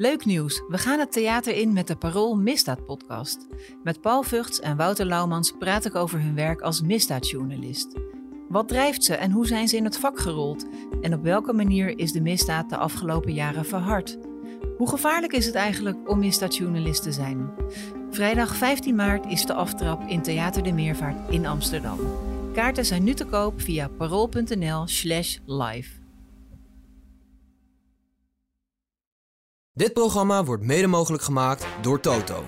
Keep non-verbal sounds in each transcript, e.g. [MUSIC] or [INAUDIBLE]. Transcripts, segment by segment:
Leuk nieuws, we gaan het theater in met de Parool Misdaad podcast. Met Paul Vugts en Wouter Laumans praat ik over hun werk als misdaadjournalist. Wat drijft ze en hoe zijn ze in het vak gerold? En op welke manier is de misdaad de afgelopen jaren verhard? Hoe gevaarlijk is het eigenlijk om misdaadjournalist te zijn? Vrijdag 15 maart is de aftrap in Theater de Meervaart in Amsterdam. Kaarten zijn nu te koop via parool.nl slash live. Dit programma wordt mede mogelijk gemaakt door Toto.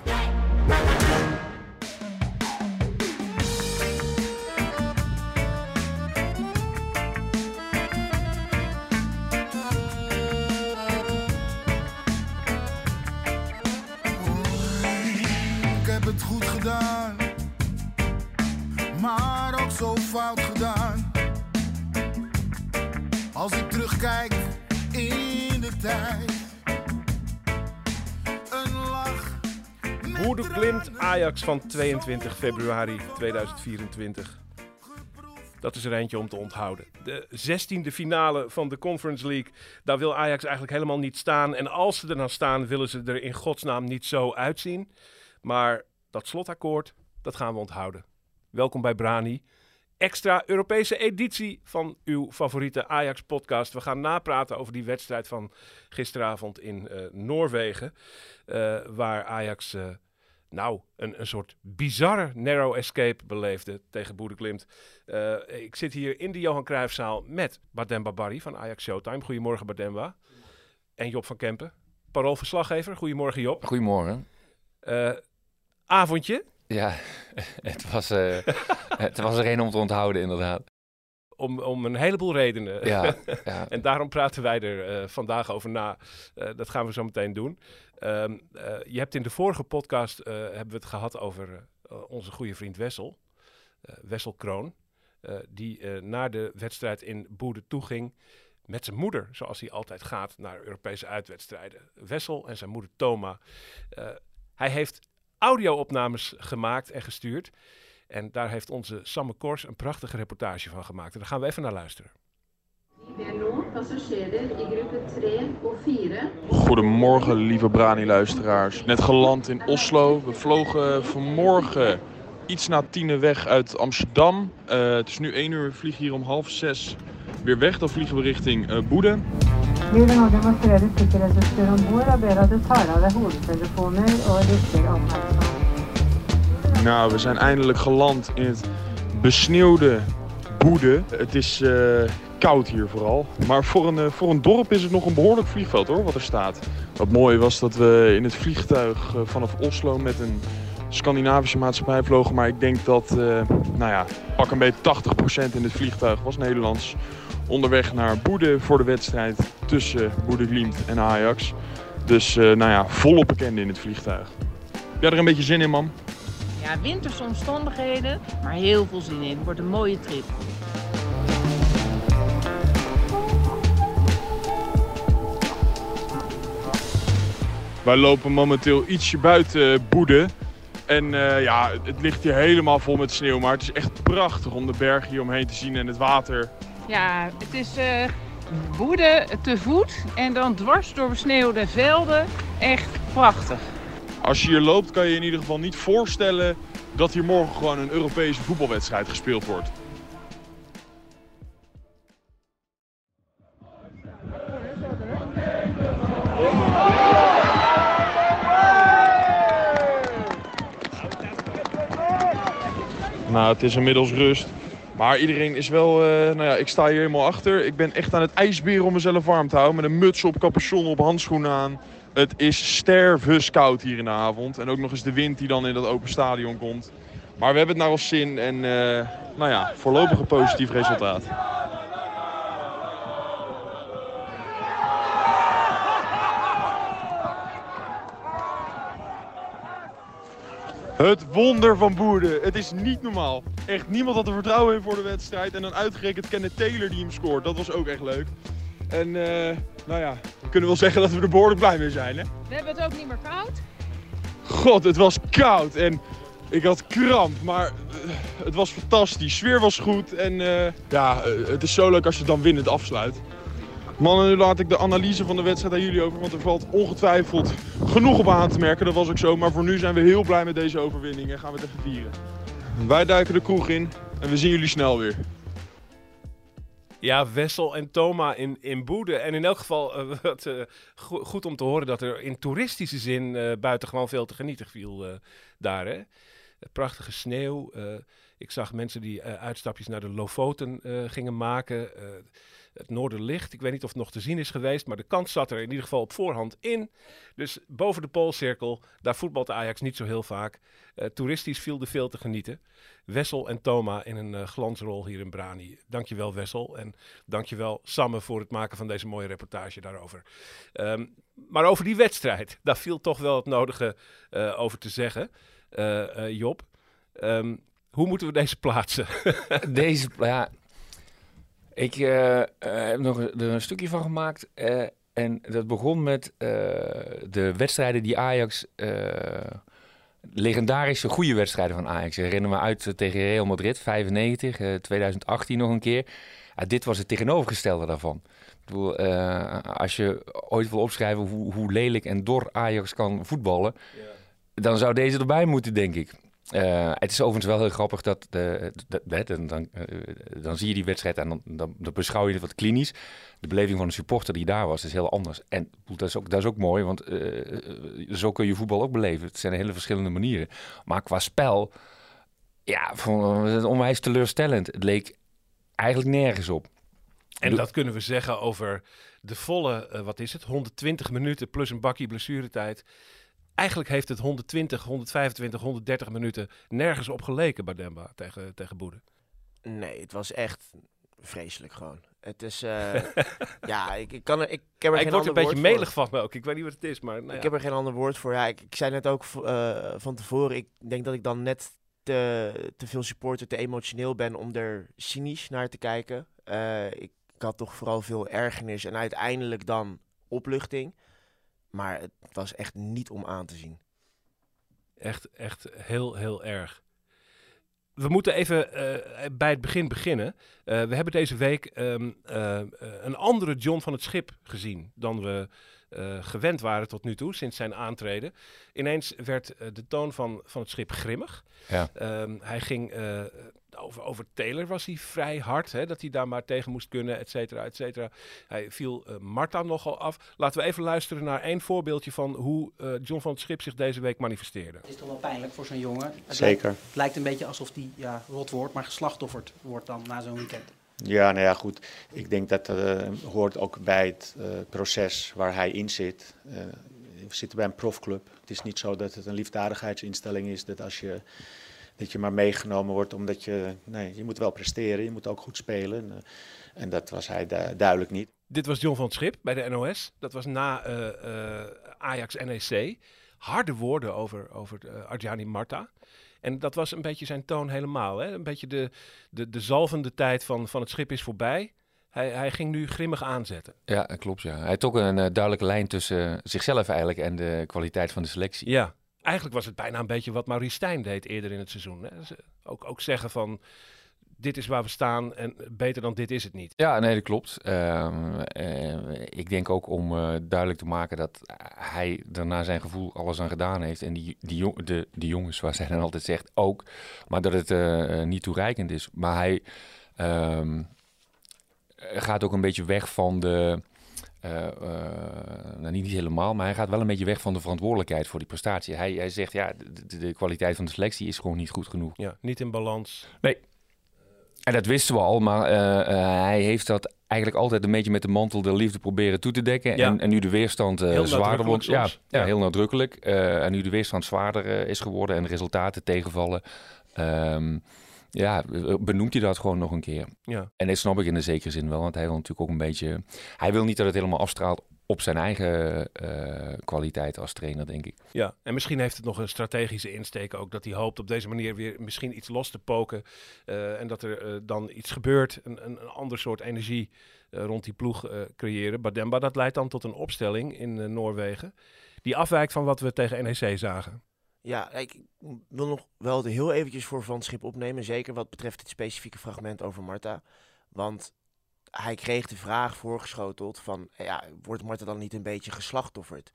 Ik heb het goed gedaan, maar ook zo fout gedaan. Als ik terugkijk in de tijd, Glimt. Ajax van 22 februari 2024. Dat is er eentje om te onthouden. De 16e finale van de Conference League. Daar wil Ajax eigenlijk helemaal niet staan. En als ze er dan staan, willen ze er in godsnaam niet zo uitzien. Maar dat slotakkoord, dat gaan we onthouden. Welkom bij Brani. Extra Europese editie van uw favoriete Ajax-podcast. We gaan napraten over die wedstrijd van gisteravond in eh, Noorwegen. eh, waar Ajax eh, nou, een, een soort bizarre narrow escape beleefde tegen Boede Klimt. Eh, ik zit hier in de Johan Cruijffzaal met Bademba Barry van Ajax Showtime. Goedemorgen Bademba. En Job van Kempen, paroolverslaggever. Goedemorgen Job. Goedemorgen. Eh, avondje, Ja, [LAUGHS] het was, eh, het was er een om te onthouden, inderdaad. Om, om een heleboel redenen. Ja, [LAUGHS] ja. En daarom praten wij er eh, vandaag over na. Eh, dat gaan we zo meteen doen. Ehm, eh, je hebt in de vorige podcast hebben we het gehad over onze goede vriend Wessel. Wessel Kroon. die naar de wedstrijd in Boede toeging met zijn moeder, zoals hij altijd gaat naar Europese uitwedstrijden. Wessel en zijn moeder Toma. Hij heeft audio-opnames gemaakt en gestuurd. En daar heeft onze Samme Kors een prachtige reportage van gemaakt. En daar gaan we even naar luisteren. Vi ber nå passasjerer i gruppe 3 og 4 Goedemorgen, lieve Brani-luisteraars. Net geland in Oslo. We vlogen vanmorgen iets na tienen weg uit Amsterdam. Eh, het is nu 1 uur, we vliegen hier om half zes weer weg. Dan vliegen we richting eh Boede. Vi vil nå demonstrere sikkerhetsutstyr om bord og ber at du Nou, we zijn eindelijk geland in het besneeuwde Boede. Het is eh, koud hier vooral. Maar voor een, eh, voor een dorp is het nog een behoorlijk vliegveld hoor, wat er staat. Wat mooi was dat we in het vliegtuig eh, vanaf Oslo met een Scandinavische maatschappij vlogen. Maar ik denk dat, nou ja, pak een beetje 80% in het vliegtuig was Nederlands. Onderweg naar Boede voor de wedstrijd tussen Boede Glimt en Ajax. Dus nou ja, volop bekende in het vliegtuig. Heb jij er een beetje zin in, man? Ja, winterse omstandigheden, maar heel veel zin in. Het wordt een mooie trip. Wij lopen momenteel ietsje buiten Boede. En eh, ja, het ligt hier helemaal vol met sneeuw. Maar het is echt prachtig om de berg hier omheen te zien en het water. Ja, het is eh woede te voet en dan dwars door besneeuwde velden. Echt prachtig. Als je hier loopt kan je in ieder geval niet voorstellen dat hier morgen gewoon een Europese voetbalwedstrijd gespeeld wordt. Nou, het is inmiddels rust. Maar iedereen is wel, eh, nou ja, ik sta hier helemaal achter. Ik ben echt aan het ijsberen om mezelf warm te houden. Met een muts op, capuchon op, handschoenen aan. Het is stervenskoud hier in de avond. En ook nog eens de wind die dan in dat open stadion komt. Maar we hebben het naar ons zin en eh, nou ja, voorlopig een positief resultaat. Het wonder van Boerde. Het is niet normaal. Echt, niemand had er vertrouwen in voor de wedstrijd. En dan uitgerekend Kenneth Taylor die hem scoort. Dat was ook echt leuk. En uh, nou ja, kunnen wel zeggen dat we er behoorlijk blij mee zijn. Hè? We hebben het ook niet meer koud. God, het was koud en ik had kramp, maar uh, het was fantastisch. Sfeer was goed en uh, ja, het is zo leuk als je dan winnend afsluit. Mannen, nu laat ik de analyse van de wedstrijd aan jullie over, want er valt ongetwijfeld genoeg op aan te merken. Dat was ook zo, maar voor nu zijn we heel blij met deze overwinning en gaan we het even vieren. Wij duiken de kroeg in en we zien jullie snel weer. Ja, Wessel en Thoma in, in Boede. En in elk geval uh, [LAUGHS] wat, go goed om te horen dat er in toeristische zin uh, buitengewoon veel te genieten viel daar. Hè? Prachtige sneeuw. ik zag mensen die uitstapjes naar de Lofoten gingen maken het Noorderlicht. Ik weet niet of het nog te zien is geweest, maar de kans zat er in ieder geval op voorhand in. Dus boven de Poolcirkel, daar voetbalt Ajax niet zo heel vaak. Uh, toeristisch viel er veel te genieten. Wessel en Toma in een uh, glansrol hier in Brani. Dankjewel Wessel en dankjewel Samme voor het maken van deze mooie reportage daarover. Um, maar over die wedstrijd, daar viel toch wel het nodige uh, over te zeggen. Job, um, hoe moeten we deze plaatsen? [LAUGHS] deze, ja, ik uh, uh, heb nog een, er een stukje van gemaakt. Uh, en dat begon met de wedstrijden die Ajax. legendarische goede wedstrijden van Ajax. Ik herinner me uit tegen Real Madrid, 95, 2018 nog een keer. dit was het tegenovergestelde daarvan. Ik bedoel, als je ooit wil opschrijven hoe, hoe, lelijk en dor Ajax kan voetballen, ja. dan zou deze erbij moeten, denk ik. Uh, het is overigens wel heel grappig dat, de, de, de, dan, dan, uh, dan, zie je die wedstrijd en dan, dan, dan, beschouw je het wat klinisch. De beleving van een supporter die daar was is heel anders. En dat is ook, dat is ook mooi, want uh, zo kun je voetbal ook beleven. Het zijn hele verschillende manieren. Maar qua spel, ja, vond het onwijs teleurstellend. Het leek eigenlijk nergens op. En dat kunnen we zeggen over de volle, wat is het, 120 minuten plus een bakje blessuretijd eigenlijk heeft het 120, 125, 130 minuten nergens op geleken bij Demba tegen, tegen Boede. Nee, het was echt vreselijk gewoon. Het is, uh, [LAUGHS] ja, ik, ik kan er, ik heb er ik geen word ander een beetje melig van ook. Ik weet niet wat het is, maar nou ja. Ik heb er geen ander woord voor. Ja, ik, ik zei net ook uh, van tevoren, ik denk dat ik dan net te, te veel supporter, te emotioneel ben om er cynisch naar te kijken. Uh, ik, ik had toch vooral veel ergernis en uiteindelijk dan opluchting. Maar het was echt niet om aan te zien. Echt, echt heel, heel erg. We moeten even uh, bij het begin beginnen. Uh, we hebben deze week um, uh, een andere John van het Schip gezien dan we gewend waren tot nu toe, sinds zijn aantreden. Ineens werd de toon van, van het schip grimmig. Ja. Um, hij ging over, over Taylor was hij vrij hard, hè, dat hij daar maar tegen moest kunnen, et cetera, et cetera. Hij viel uh, Marta nogal af. Laten we even luisteren naar één voorbeeldje van hoe uh, John van het Schip zich deze week manifesteerde. Het is toch wel pijnlijk voor zo'n jongen. Het Zeker. Lijkt, het lijkt een beetje alsof hij, ja, rot wordt, maar geslachtofferd wordt dan na zo'n weekend. Ja, nou ja, goed. Ik denk dat dat uh, hoort ook bij het proces waar hij in zit. we zitten bij een profclub. Het is niet zo dat het een liefdadigheidsinstelling is, dat als je dat je maar meegenomen wordt omdat je, nee, je moet wel presteren, je moet ook goed spelen. En, en dat was hij du duidelijk niet. Dit was John van het Schip bij de NOS. Dat was na uh, uh, Ajax NEC. Harde woorden over, over uh, Arjani Marta. En dat was een beetje zijn toon helemaal. Hè? Een beetje de, de, de zalvende tijd van, van het schip is voorbij. Hij, hij, ging nu grimmig aanzetten. Ja, klopt. Ja. Hij trok een duidelijke lijn tussen zichzelf eigenlijk en de kwaliteit van de selectie. Ja, eigenlijk was het bijna een beetje wat Maurice Stijn deed eerder in het seizoen. Hè? Ook, ook zeggen van, dit is waar we staan en beter dan dit is het niet. Ja, nee, dat klopt. Uh, uh, ik denk ook om uh, duidelijk te maken dat hij naar zijn gevoel alles aan gedaan heeft. En die, die, jong, de, die jongens, waar zij dan altijd zegt, ook. Maar dat het eh, niet toereikend is. Maar hij ehm, gaat ook een beetje weg van de... Uh, uh, nou, niet, niet, helemaal, maar hij gaat wel een beetje weg van de verantwoordelijkheid voor die prestatie. Hij, hij zegt, ja, de, de, kwaliteit van de selectie is gewoon niet goed genoeg. Ja, niet in balans. Nee. En dat wisten we al, maar uh, hij heeft dat eigenlijk altijd een beetje met de mantel de liefde proberen toe te dekken. Ja. En, en, nu de weerstand zwaarder wordt. Ja, heel nadrukkelijk. en nu de weerstand zwaarder is geworden en de resultaten tegenvallen. Um, ja, benoemt hij dat gewoon nog een keer. Ja. En dat snap ik in de zekere zin wel, want hij wil natuurlijk ook een beetje... Hij wil niet dat het helemaal afstraalt op zijn eigen uh, kwaliteit als trainer, denk ik. Ja, en misschien heeft het nog een strategische insteek ook. Dat hij hoopt op deze manier weer misschien iets los te poken. Uh, en dat er uh, dan iets gebeurt, een, een, een ander soort energie rond die ploeg creëren. Bademba, dat leidt dan tot een opstelling in Noorwegen. Die afwijkt van wat we tegen NEC zagen. Ja, ik wil nog wel heel eventjes voor Van Schip opnemen. Zeker wat betreft dit specifieke fragment over Marta. Want hij kreeg de vraag voorgeschoteld van, ja, wordt Marta dan niet een beetje geslachtofferd?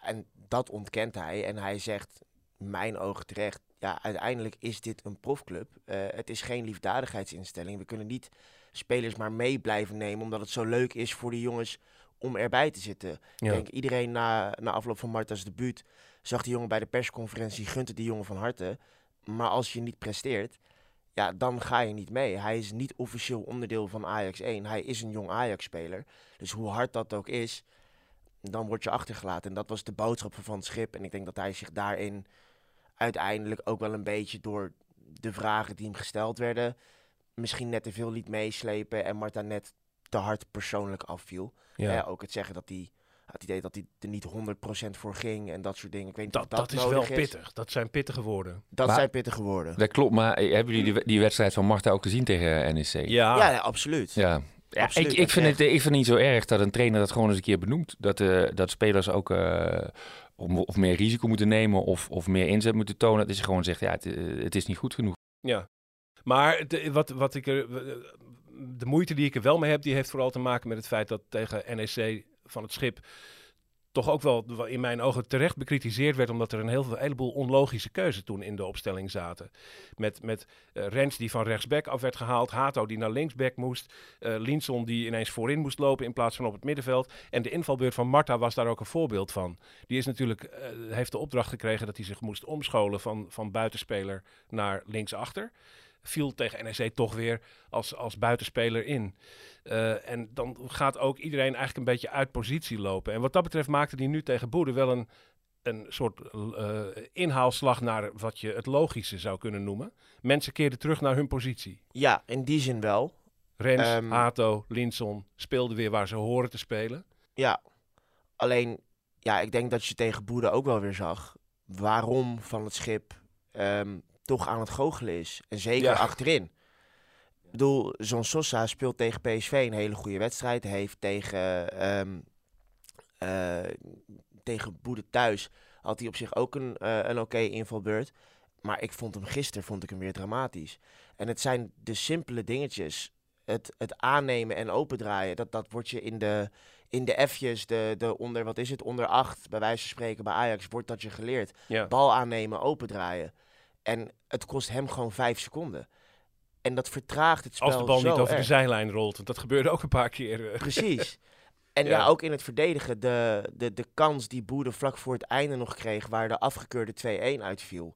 En dat ontkent hij en hij zegt, mijn ogen terecht, ja, uiteindelijk is dit een profclub. Uh, het is geen liefdadigheidsinstelling. We kunnen niet spelers maar mee blijven nemen, omdat het zo leuk is voor de jongens om erbij te zitten. Ja. Ik denk, iedereen na, na afloop van Marta's debuut zag die jongen bij de persconferentie, gunt het die jongen van harte. Maar als je niet presteert, ja, dan ga je niet mee. Hij is niet officieel onderdeel van Ajax 1. Hij is een jong Ajax-speler. Dus hoe hard dat ook is, dan word je achtergelaten. En dat was de boodschap van het schip. En ik denk dat hij zich daarin uiteindelijk ook wel een beetje door de vragen die hem gesteld werden, misschien net te veel liet meeslepen en Marta net te hard persoonlijk afviel. Ja. ook het zeggen dat hij het idee dat hij er niet 100% voor ging en dat soort dingen. Ik weet niet dat, dat, dat is wel pittig. Dat zijn pittige woorden. Dat zijn pittige woorden. Dat klopt, maar hebben jullie die, die wedstrijd van Marta ook gezien tegen NEC? Ja, ja, absoluut. Ja. Ja, ik, ik, vind het, ik vind het niet zo erg dat een trainer dat gewoon eens een keer benoemt. Dat, uh, dat spelers ook uh, of meer risico moeten nemen of, of meer inzet moeten tonen. Dat is gewoon zegt, ja, het, eh, het is niet goed genoeg. Ja, maar de, wat, wat ik er, de moeite die ik er wel mee heb, die heeft vooral te maken met het feit dat tegen NEC van het schip toch ook wel in mijn ogen terecht bekritiseerd werd, omdat er een heleboel onlogische keuzes toen in de opstelling zaten. Met, met uh, Rens die van rechtsback af werd gehaald, Hato die naar linksback moest, uh, die ineens voorin moest lopen in plaats van op het middenveld. En de invalbeurt van Marta was daar ook een voorbeeld van. Die is natuurlijk, uh, heeft de opdracht gekregen dat hij zich moest omscholen van, van buitenspeler naar linksachter viel tegen NEC toch weer als, als buitenspeler in. Uh, en dan gaat ook iedereen eigenlijk een beetje uit positie lopen. En wat dat betreft maakte hij nu tegen Boede wel een, een soort uh, inhaalslag naar wat je het logische zou kunnen noemen. Mensen keerden terug naar hun positie. Ja, in die zin wel. Rens, um, Hato, Linson speelden weer waar ze horen te spelen. Ja, alleen ja, ik denk dat je tegen Boede ook wel weer zag waarom van het schip um, toch aan het goochelen is. En zeker ja. achterin. Ik bedoel, zo'n Sosa speelt tegen PSV een hele goede wedstrijd. Heeft tegen, um, uh, tegen Boede thuis had hij op zich ook een, uh, een oké okay invalbeurt. Maar ik vond hem gisteren vond ik hem weer dramatisch. En het zijn de simpele dingetjes. Het, het aannemen en opendraaien. Dat, dat wordt je in de, in de F'jes, de, de onder, wat is het, onder acht, bij wijze van spreken bij Ajax, wordt dat je geleerd. Ja. Bal aannemen, opendraaien. En het kost hem gewoon vijf seconden. En dat vertraagt het spel Als de bal niet over erg. de zijlijn rolt. Want dat gebeurde ook een paar keer. uh. Precies. [LAUGHS] En ja. Ja. ook in het verdedigen. De, de, de kans die Boede vlak voor het einde nog kreeg... waar de afgekeurde 2-1 uitviel.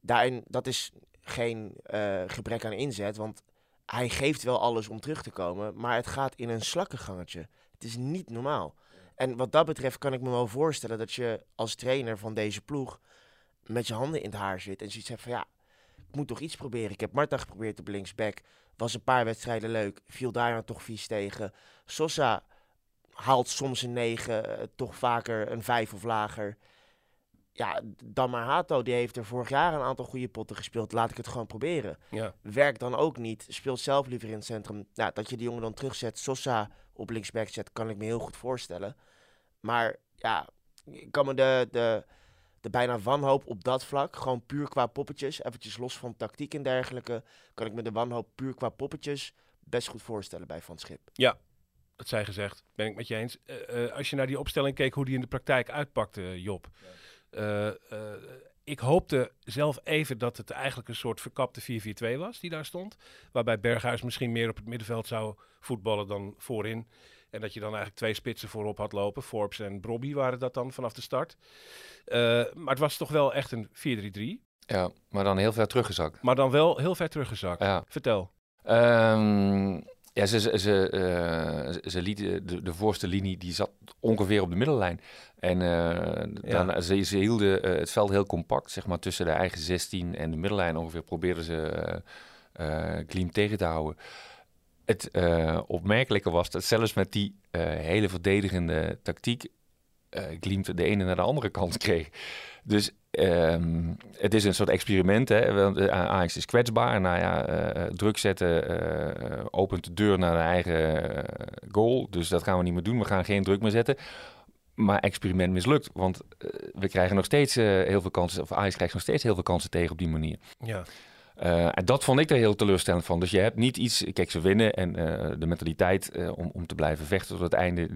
Daarin, dat is geen eh, gebrek aan inzet. Want hij geeft wel alles om terug te komen. Maar het gaat in een slakkengangetje. Het is niet normaal. En wat dat betreft kan ik me wel voorstellen... dat je als trainer van deze ploeg met je handen in het haar zit en zoiets hebt van ja, ik moet toch iets proberen. Ik heb Marta geprobeerd op linksback, was een paar wedstrijden leuk, viel daar dan toch vies tegen. Sosa haalt soms een 9, uh, toch vaker een 5 of lager. Ja, dan maar Hato, die heeft er vorig jaar een aantal goede potten gespeeld. Laat ik het gewoon proberen. Ja. Werkt dan ook niet. Speelt zelf liever in het centrum. Nou, dat je die jongen dan terugzet, Sosa op linksback zet, kan ik me heel goed voorstellen. Maar ja, ik kan me de, de, de bijna wanhoop op dat vlak, gewoon puur qua poppetjes, eventjes los van tactiek en dergelijke, kan ik me de wanhoop puur qua poppetjes best goed voorstellen bij Van Schip. Ja, dat zij gezegd, ben ik met je eens. Uh, uh, als je naar die opstelling keek, hoe die in de praktijk uitpakte, Job. Ja. Uh, ik hoopte zelf even dat het eigenlijk een soort verkapte 4-4-2 was die daar stond. Waarbij Berghuis misschien meer op het middenveld zou voetballen dan voorin. En dat je dan eigenlijk twee spitsen voorop had lopen. Forbes en Brobby waren dat dan vanaf de start. Uh, maar het was toch wel echt een 4-3-3. Ja, maar dan heel ver teruggezakt. Maar dan wel heel ver teruggezakt. Ja. Vertel. Um, ja, ze, ze, ze, uh, ze lieten de, de voorste linie, die zat ongeveer op de middellijn. En uh, Ja. dan, ze, ze hielden uh, het veld heel compact, zeg maar tussen de eigen 16 en de middellijn ongeveer. Probeerden ze Klim tegen te houden. Het eh, opmerkelijke was dat zelfs met die eh, hele verdedigende tactiek uh, Glimt de ene naar de andere kant kreeg. Dus ehm, het is een soort experiment. Hè? Ajax is kwetsbaar. Nou ja, druk zetten opent de deur naar de eigen goal. Dus dat gaan we niet meer doen. We gaan geen druk meer zetten. Maar experiment mislukt. Want we krijgen nog steeds heel veel kansen. Of Ajax krijgt nog steeds heel veel kansen tegen op die manier. Ja. Uh, en dat vond ik er heel teleurstellend van. Dus je hebt niet iets, kijk, ze winnen en uh, de mentaliteit uh, om, om te blijven vechten tot het einde,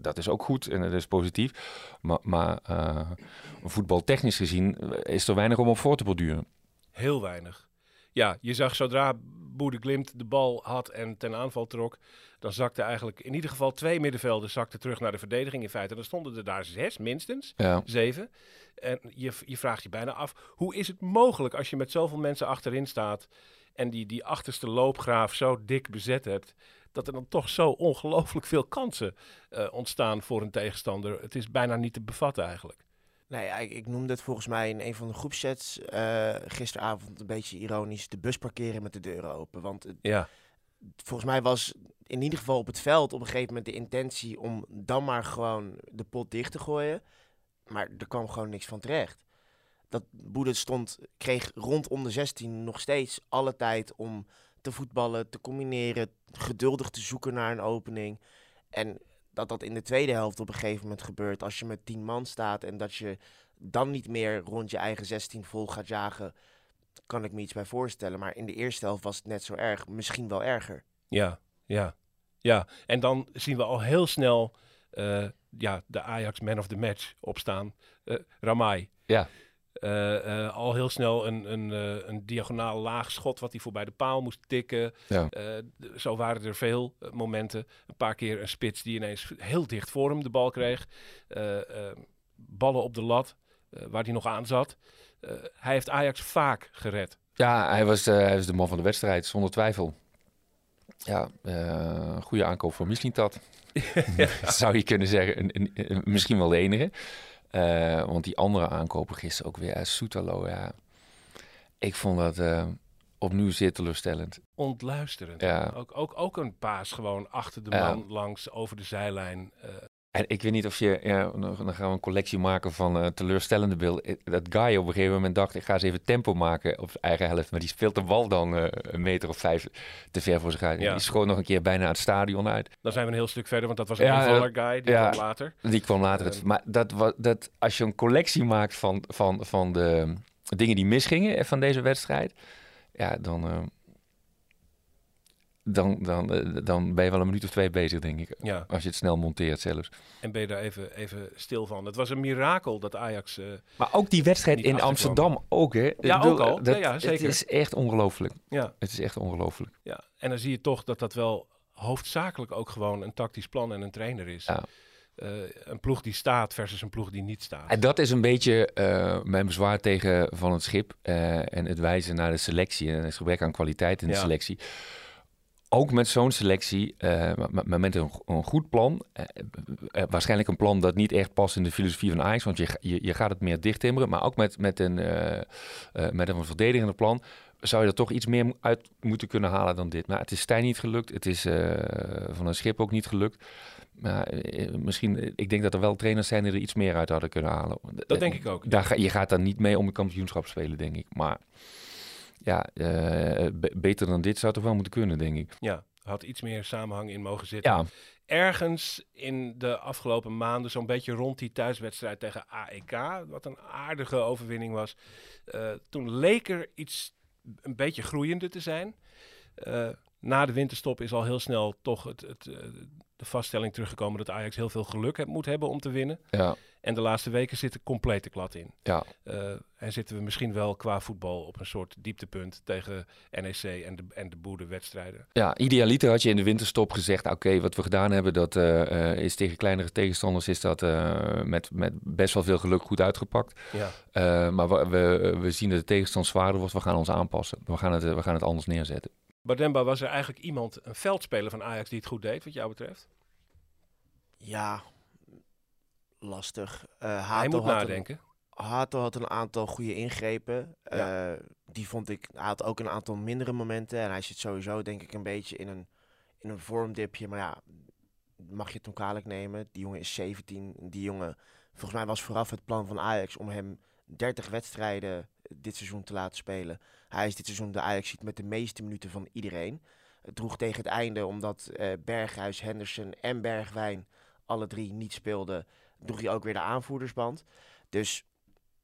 dat is ook goed en dat is positief. Maar, maar voetbaltechnisch gezien is er weinig om op voor te borduren. Heel weinig. Ja, je zag zodra Boede Glimt de bal had en ten aanval trok, dan zakte eigenlijk in ieder geval twee middenvelders zakten terug naar de verdediging in feite. Dan stonden er daar zes minstens, ja. zeven. En je, je vraagt je bijna af, hoe is het mogelijk als je met zoveel mensen achterin staat en die, die achterste loopgraaf zo dik bezet hebt, dat er dan toch zo ongelooflijk veel kansen uh, ontstaan voor een tegenstander. Het is bijna niet te bevatten eigenlijk. Nee, ja, ik, ik, noemde het volgens mij in een van de groepsets uh, gisteravond een beetje ironisch de bus parkeren met de deuren open. Want het, ja. volgens mij was in ieder geval op het veld op een gegeven moment de intentie om dan maar gewoon de pot dicht te gooien. Maar er kwam gewoon niks van terecht. Dat Boede stond, kreeg rondom de 16 nog steeds alle tijd om te voetballen, te combineren, geduldig te zoeken naar een opening. En dat dat in de tweede helft op een gegeven moment gebeurt als je met 10 man staat en dat je dan niet meer rond je eigen 16 vol gaat jagen, kan ik me iets bij voorstellen. Maar in de eerste helft was het net zo erg, misschien wel erger. Ja, ja, ja. En dan zien we al heel snel uh, ja, de Ajax man of the match opstaan. Uh, Ramai. Ja. Uh, al heel snel een, een, een diagonaal laag schot wat hij voorbij de paal moest tikken. Ja. zo waren er veel momenten. Een paar keer een spits die ineens heel dicht voor hem de bal kreeg. ballen op de lat, waar hij nog aan zat. hij heeft Ajax vaak gered. Ja, hij was, hij was de man van de wedstrijd, zonder twijfel. Ja, goede aankoop voor Mislintat. ja. [LAUGHS] [LAUGHS] Zou je kunnen zeggen. Een, een, misschien wel de enige. Uh, want die andere aankopen gisteren ook weer. Soetalo, ja. Ik vond dat uh, opnieuw zeer teleurstellend. Ontluisterend. Ja. Ook, ook, ook een paas gewoon achter de man langs over de zijlijn. Uh, en ik weet niet of je, ja, dan gaan we een collectie maken van uh, teleurstellende beelden. Dat Guy op een gegeven moment dacht, ik ga eens even tempo maken op eigen helft. Maar die speelt de bal dan uh, een meter of vijf te ver voor zich uit. Ja. Die schoot nog een keer bijna het stadion uit. Dan zijn we een heel stuk verder, want dat was een ja, invaller Guy, die ja, kwam later. Die kwam later. Uh, maar dat, was, dat, als je een collectie maakt van, van, van de dingen die misgingen van deze wedstrijd. Ja, dan dan, dan, dan ben je wel een minuut of twee bezig, denk ik. Ja. Als je het snel monteert zelfs. En ben je daar even, even stil van. Het was een mirakel dat Ajax... Uh, maar ook die wedstrijd in Amsterdam ook, hè? Ja, bedoel, ook al. Dat, ja, ja, zeker. Het is echt ongelooflijk. Ja. Het is echt ongelooflijk. Ja, en dan zie je toch dat dat wel hoofdzakelijk ook gewoon een tactisch plan en een trainer is. Ja. Uh, een ploeg die staat versus een ploeg die niet staat. En dat is een beetje uh, mijn bezwaar tegen Van het Schip uh, en het wijzen naar de selectie en het gebrek aan kwaliteit in de Ja. selectie. Ook met zo'n selectie, uh, maar met een, een goed plan, uh, uh, waarschijnlijk een plan dat niet echt past in de filosofie van Ajax, want je, je, je gaat het meer dichttimmeren, maar ook met, met, een, met een verdedigende plan zou je er toch iets meer uit moeten kunnen halen dan dit. Maar het is Stijn niet gelukt, het is Van een Schip ook niet gelukt. Maar misschien, ik denk dat er wel trainers zijn die er iets meer uit hadden kunnen halen. Dat denk ik ook. Daar, je gaat daar niet mee om een kampioenschap spelen, denk ik. Maar ja, uh, beter dan dit zou toch wel moeten kunnen, denk ik. Ja, had iets meer samenhang in mogen zitten. Ja. Ergens in de afgelopen maanden, zo'n beetje rond die thuiswedstrijd tegen AEK, wat een aardige overwinning was, uh, toen leek er iets een beetje groeiende te zijn. Uh, na de winterstop is al heel snel toch het, het, de vaststelling teruggekomen dat Ajax heel veel geluk heb, moet hebben om te winnen. Ja. En de laatste weken zit er complete klad in. Ja. Uh, en zitten we misschien wel qua voetbal op een soort dieptepunt tegen NEC en de, en de boerde wedstrijden. Ja, idealiter had je in de winterstop gezegd, oké, okay, wat we gedaan hebben, dat uh, is tegen kleinere tegenstanders, is dat uh, met, met best wel veel geluk goed uitgepakt. Ja. maar we, we, we zien dat de tegenstand zwaarder wordt, we gaan ons aanpassen. We gaan het, we gaan het anders neerzetten. Bademba, was er eigenlijk iemand, een veldspeler van Ajax, die het goed deed, wat jou betreft? Ja, lastig. Uh, hij moet nadenken. Een, Hato had een aantal goede ingrepen. Ja. Uh, die vond ik, hij had ook een aantal mindere momenten. En hij zit sowieso denk ik een beetje in een, in een vormdipje. Maar ja, mag je het kwalijk nemen. Die jongen is 17. Die jongen, volgens mij was vooraf het plan van Ajax om hem 30 wedstrijden dit seizoen te laten spelen. Hij is dit seizoen de Ajax ziet met de meeste minuten van iedereen. Het droeg tegen het einde omdat eh, Berghuis, Henderson en Bergwijn alle drie niet speelden. Droeg hij ook weer de aanvoerdersband. Dus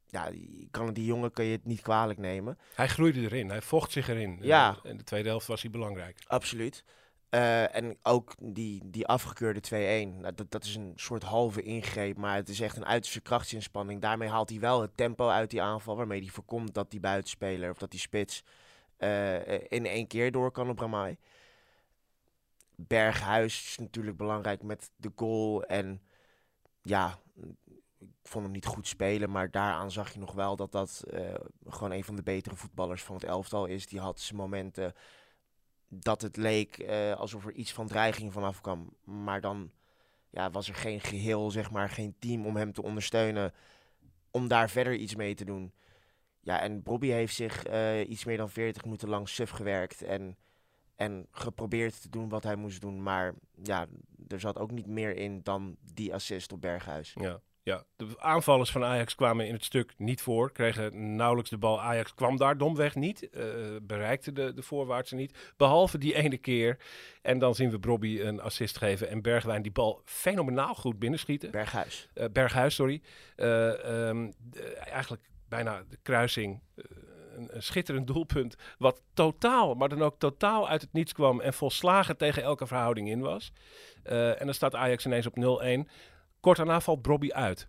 ja, die- kan, die jongen kan je het niet kwalijk nemen. Hij groeide erin, hij vocht zich erin. Ja. En in de tweede helft was hij belangrijk. Absoluut. Eh, en ook die, die afgekeurde 2-1, nou, dat, dat is een soort halve ingreep, maar het is echt een uiterste krachtsinspanning. Daarmee haalt hij wel het tempo uit die aanval, waarmee hij voorkomt dat die buitenspeler of dat die spits eh, in één keer door kan op Ramai. Berghuis is natuurlijk belangrijk met de goal en ja, ik vond hem niet goed spelen, maar daaraan zag je nog wel dat dat eh, gewoon een van de betere voetballers van het elftal is. Die had zijn momenten dat het leek eh, alsof er iets van dreiging vanaf kwam. Maar dan ja, was er geen geheel, zeg maar, geen team om hem te ondersteunen. Om daar verder iets mee te doen. Ja, en Bobby heeft zich eh, iets meer dan 40 minuten lang suf gewerkt. En, en geprobeerd te doen wat hij moest doen. Maar ja, er zat ook niet meer in dan die assist op Berghuis. Ja, ja, de aanvallers van Ajax kwamen in het stuk niet voor, kregen nauwelijks de bal. Ajax kwam daar domweg niet, eh, bereikte de, de voorwaartse niet, behalve die ene keer. En dan zien we Brobby een assist geven en Bergwijn die bal fenomenaal goed binnenschieten. Berghuis. Eh, Berghuis, sorry. Eh, ehm, eigenlijk bijna de kruising. Een, een schitterend doelpunt. Wat totaal, maar dan ook totaal uit het niets kwam. En volslagen tegen elke verhouding in was. Eh, en dan staat Ajax ineens op 0-1. Kort daarna valt Brobby uit.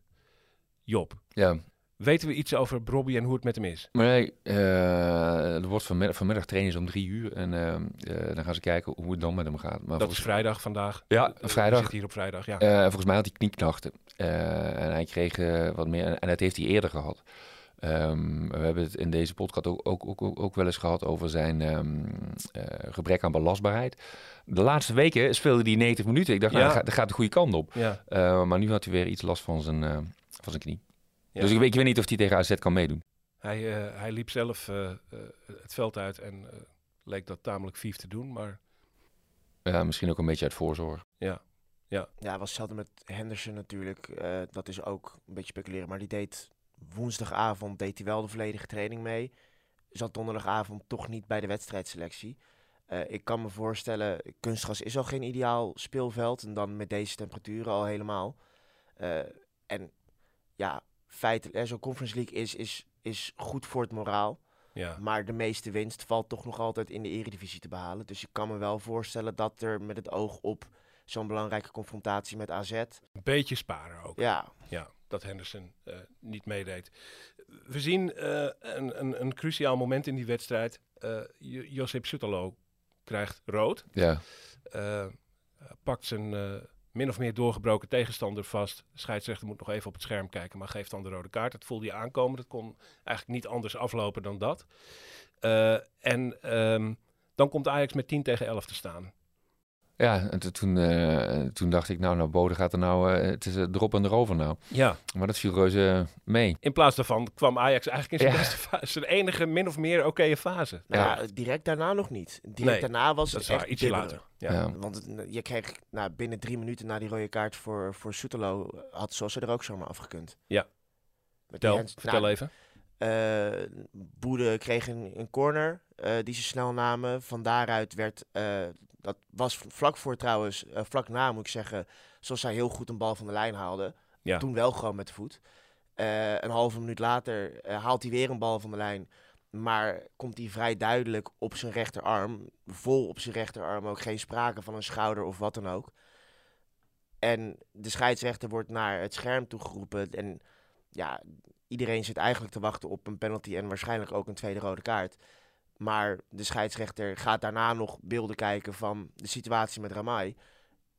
Job. Ja. Weten we iets over Brobby en hoe het met hem is? Nee, eh, er wordt vanmiddag, vanmiddag trainen ze om drie uur. En eh, dan gaan ze kijken hoe het dan met hem gaat. Maar dat is vrijdag vandaag. Ja, vrijdag. zitten hier op vrijdag, ja. Volgens mij had hij knieklachten. Eh, en hij kreeg wat meer. En dat heeft hij eerder gehad. Ehm, we hebben het in deze podcast ook, ook, ook, ook, wel eens gehad over zijn ehm, eh, gebrek aan belastbaarheid. De laatste weken speelde hij 90 minuten. Ik dacht, Ja. nou, dat, gaat, dat gaat de goede kant op. Ja. Eh, maar nu had hij weer iets last van zijn, eh, van zijn knie. Ja. Dus ik weet, ik weet niet of hij tegen AZ kan meedoen. Hij, eh, hij liep zelf het veld uit en eh, leek dat tamelijk vief te doen. Maar Ja, misschien ook een beetje uit voorzorg. ja, ja. Ja, was hetzelfde met Henderson natuurlijk. Eh, dat is ook een beetje speculeren. Maar die deed woensdagavond deed hij wel de volledige training mee. Zat donderdagavond toch niet bij de wedstrijdselectie. Eh, ik kan me voorstellen, kunstgras is al geen ideaal speelveld. En dan met deze temperaturen al helemaal. Eh, en ja, feitelijk, zo'n Conference League is, is, is goed voor het moraal. Ja. Maar de meeste winst valt toch nog altijd in de eredivisie te behalen. Dus ik kan me wel voorstellen dat er met het oog op zo'n belangrijke confrontatie met AZ... Een beetje sparen ook. Ja. Ja, dat Henderson eh, niet meedeed. We zien eh, een, een, een cruciaal moment in die wedstrijd. Jo- Josip Sutalo krijgt rood. Ja. Pakt zijn min of meer doorgebroken tegenstander vast. De scheidsrechter moet nog even op het scherm kijken, maar geeft dan de rode kaart. Dat voelde je aankomen. Dat kon eigenlijk niet anders aflopen dan dat. En ehm, dan komt Ajax met 10 tegen 11 te staan. Ja, en to- toen, eh, toen dacht ik, nou, nou, Bode gaat er nou, eh, het is eh, erop en erover nou. Ja. Maar dat viel reuze mee. In plaats daarvan kwam Ajax eigenlijk in zijn Ja. beste fase. Zijn enige min of meer oké fase. Nou, ja, direct daarna nog niet. Direct Nee, daarna was dat het echt ietsje bibberen. later. Ja. Ja. Want het- je kreeg nou, binnen drie minuten na die rode kaart voor, voor Soetelo... had Sosa er ook zomaar afgekund. Ja. Met die Vertel, hands- vertel nou, even. eh, Boede kreeg een, een corner eh, die ze snel namen. Van daaruit werd, eh, dat was vlak voor trouwens, eh, vlak na moet ik zeggen, zoals hij heel goed een bal van de lijn haalde. Ja. Toen wel gewoon met de voet. Eh, een halve minuut later eh, haalt hij weer een bal van de lijn. Maar komt hij vrij duidelijk op zijn rechterarm. Vol op zijn rechterarm. Ook geen sprake van een schouder of wat dan ook. En de scheidsrechter wordt naar het scherm toegeroepen. En ja, iedereen zit eigenlijk te wachten op een penalty en waarschijnlijk ook een tweede rode kaart. Maar de scheidsrechter gaat daarna nog beelden kijken van de situatie met Ramai.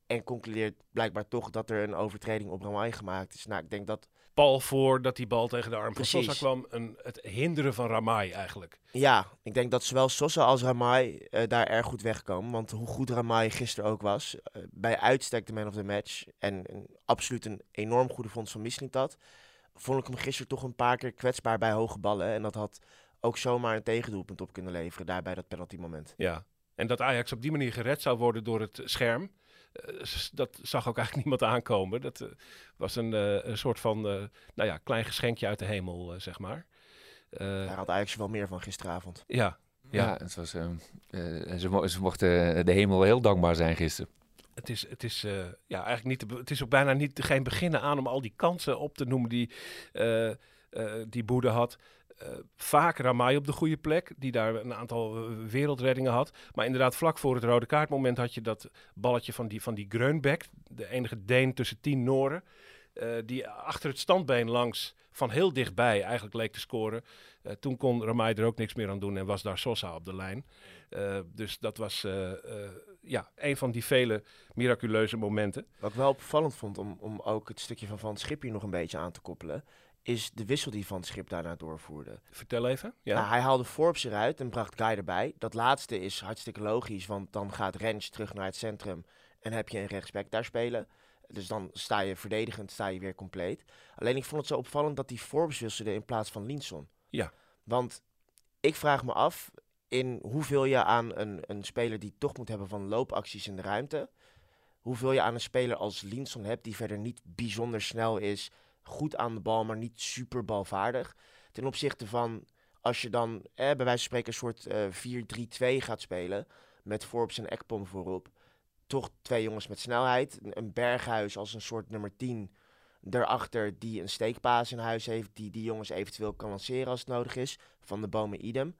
En concludeert blijkbaar toch dat er een overtreding op Ramai gemaakt is. Nou, ik denk dat Pal voor dat die bal tegen de arm van. Sosa kwam. Een, het hinderen van Ramai eigenlijk. Ja, ik denk dat zowel Sosa als Ramai eh, daar erg goed wegkomen. Want hoe goed Ramai gisteren ook was, eh, bij uitstek de man of the match. En, en absoluut een enorm goede vondst van Mislintat. Vond ik hem gisteren toch een paar keer kwetsbaar bij hoge ballen. En dat had ook zomaar een tegendoelpunt op kunnen leveren, daar bij dat penalty moment. Ja, En dat Ajax op die manier gered zou worden door het scherm, eh, dat zag ook [LAUGHS] eigenlijk niemand aankomen. Dat eh, was een, eh, een soort van eh, nou ja, klein geschenkje uit de hemel, zeg maar. Eh, Daar had Ajax wel meer van gisteravond. ja, Ja, ja. het was, ehm, eh, ze, mo- ze mochten de hemel heel dankbaar zijn gisteren. Het is, het is, eh, ja, eigenlijk niet het is ook bijna niet, geen beginnen aan om al die kansen op te noemen die, eh, eh, die Boede had. Eh, vaak Ramai op de goede plek, die daar een aantal eh, wereldreddingen had. Maar inderdaad, vlak voor het rode kaartmoment had je dat balletje van die, van die Greunbeck, de enige Deen tussen tien Noren. eh, die achter het standbeen langs van heel dichtbij eigenlijk leek te scoren. Toen kon Ramai er ook niks meer aan doen en was daar Sosa op de lijn. Dus dat was ja, een van die vele miraculeuze momenten. Wat ik wel opvallend vond, om, om ook het stukje van Van het Schip hier nog een beetje aan te koppelen, is de wissel die Van het Schip daarna doorvoerde. Vertel even. Ja. Nou, hij haalde Forbes eruit en bracht Guy erbij. Dat laatste is hartstikke logisch, want dan gaat Rens terug naar het centrum en heb je een rechtsback daar spelen. Dus dan sta je verdedigend, sta je weer compleet. Alleen ik vond het zo opvallend dat die Forbes wisselde in plaats van Linson. Ja. Want ik vraag me af in hoeveel je aan een, een speler die toch moet hebben van loopacties in de ruimte, hoeveel je aan een speler als Linson hebt die verder niet bijzonder snel is, goed aan de bal, maar niet super balvaardig. Ten opzichte van als je dan eh, bij wijze van spreken een soort eh 4-3-2 gaat spelen met Forbes en Ekpom voorop. Toch twee jongens met snelheid. Een- Berghuis als een soort nummer 10 daarachter die een steekpaas in huis heeft. Die die jongens eventueel kan lanceren als het nodig is. Van de bomen idem.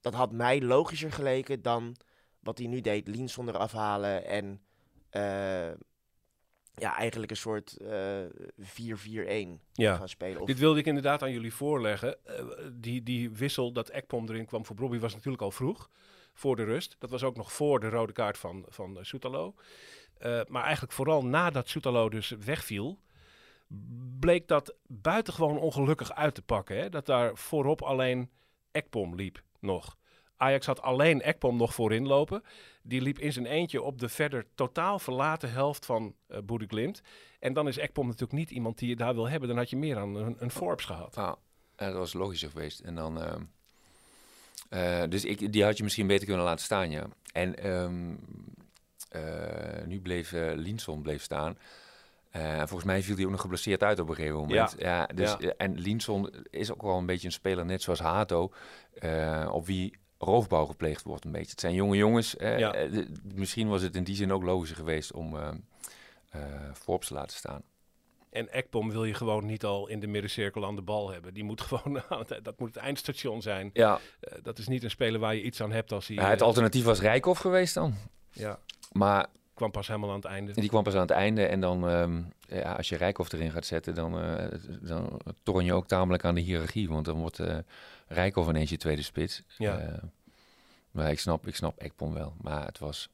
Dat had mij logischer geleken dan wat hij nu deed. Linson eraf halen en eh, ja, eigenlijk een soort eh 4-4-1 Ja. gaan spelen. Of, Dit wilde ik inderdaad aan jullie voorleggen. Eh, die, die wissel dat Ekpom erin kwam voor Bobby was natuurlijk al vroeg. Voor de rust. Dat was ook nog voor de rode kaart van, van eh, Soetalo. Maar eigenlijk vooral nadat Soetalo dus wegviel... bleek dat buitengewoon ongelukkig uit te pakken. Hè? Dat daar voorop alleen Ekpom liep nog. Ajax had alleen Ekpom nog voorin lopen. Die liep in zijn eentje op de verder totaal verlaten helft van eh Boede Glimt. En dan is Ekpom natuurlijk niet iemand die je daar wil hebben. Dan had je meer aan een, een Forbes gehad. Ja, dat was logischer geweest. En dan, ehm, eh, dus ik, die had je misschien beter kunnen laten staan, ja. En ehm, eh, nu bleef uh, Linson bleef staan. Uh, volgens mij viel hij ook nog geblesseerd uit op een gegeven moment. Ja. Ja, dus, Ja. En Linson is ook wel een beetje een speler, net zoals Hato, op wie roofbouw gepleegd wordt een beetje. Het zijn jonge jongens. eh, Ja. eh, misschien was het in die zin ook logischer geweest om eh eh, Forbes te laten staan. En Ekpom wil je gewoon niet al in de middencirkel aan de bal hebben. Die moet [LAUGHS] gewoon, het- dat moet het eindstation zijn. Ja. Eh, dat is niet een speler waar je iets aan hebt als hij... Ja, het eh, alternatief was Rijkoff geweest dan. Ja. Maar kwam pas helemaal aan het einde. die kwam pas aan het einde. En dan, ehm, ja, als je Rijkoff erin gaat zetten, dan, eh dan torn je ook tamelijk aan de hiërarchie. Want dan wordt eh Rijkoff ineens je tweede spits. Ja. Eh, maar ik snap, ik snap Ekpom wel. Maar het was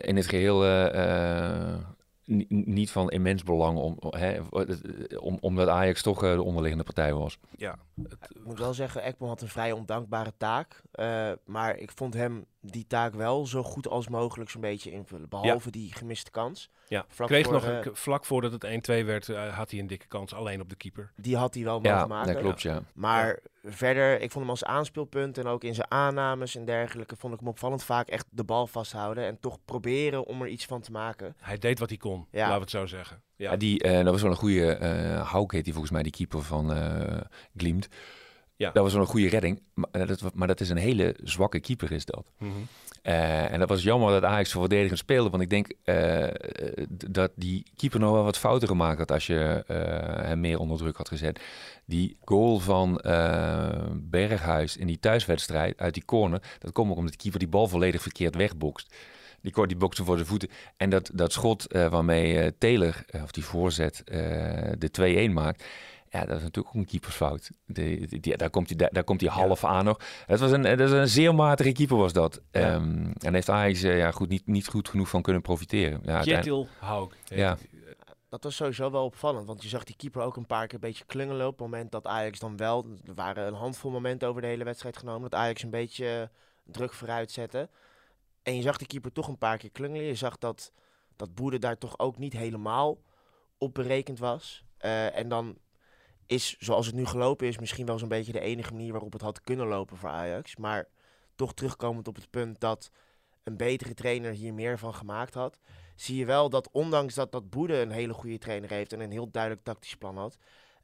in het geheel eh, eh, ni- niet van immens belang om, hè, om, omdat Ajax toch de onderliggende partij was. Ja. Ik moet wel zeggen, Ekman had een vrij ondankbare taak. eh, maar ik vond hem die taak wel zo goed als mogelijk zo'n beetje invullen. Behalve die gemiste kans. Ja, Vlak kreeg voor, nog eh, een, vlak voordat het 1-2 werd, eh, had hij een dikke kans alleen op de keeper. Die had hij wel Ja, mogen maken. dat klopt, ja. Maar verder, ik vond hem als aanspeelpunt en ook in zijn aannames en dergelijke, vond ik hem opvallend vaak echt de bal vasthouden en toch proberen om er iets van te maken. Hij deed wat hij kon, Ja. laten we het zo zeggen. Ja. Die, eh, dat was wel een goede. Hauk heet die volgens mij, die keeper van eh Glimt. Ja. Dat was wel een goede redding. Maar, dat, maar dat is een hele zwakke keeper, is dat. Mhm. En dat was jammer dat Ajax voor verdedigend speelde. Want ik denk dat die keeper nog wel wat fouten gemaakt had als je hem meer onder druk had gezet. Die goal van Berghuis in die thuiswedstrijd uit die corner, dat komt ook omdat de keeper die bal volledig verkeerd wegbokst. Die, ko- die bokste voor zijn voeten. En dat, dat schot eh, waarmee eh, Taylor, eh, of die voorzet, eh, de 2-1 maakt. Ja, dat is natuurlijk ook een keepersfout. De, die- die- daar komt hij daar, daar komt hij half aan nog. Het was een, dat is een zeer matige keeper was dat. Ja. Ehm, en heeft Ajax ja, goed, niet, niet goed genoeg van kunnen profiteren. Ja, uiteindelijk- Jetil Hauk. heet Ja. Dat was sowieso wel opvallend, want je zag die keeper ook een paar keer een beetje klungelen op het moment dat Ajax dan wel, er waren een handvol momenten over de hele wedstrijd genomen, dat Ajax een beetje druk vooruit zette. En je zag die keeper toch een paar keer klungelen. Je zag dat, dat Boede daar toch ook niet helemaal op berekend was. Eh, en dan is, zoals het nu gelopen is, misschien wel zo'n beetje de enige manier waarop het had kunnen lopen voor Ajax. Maar toch terugkomend op het punt dat een betere trainer hier meer van gemaakt had, zie je wel dat ondanks dat dat Boede een hele goede trainer heeft en een heel duidelijk tactisch plan had,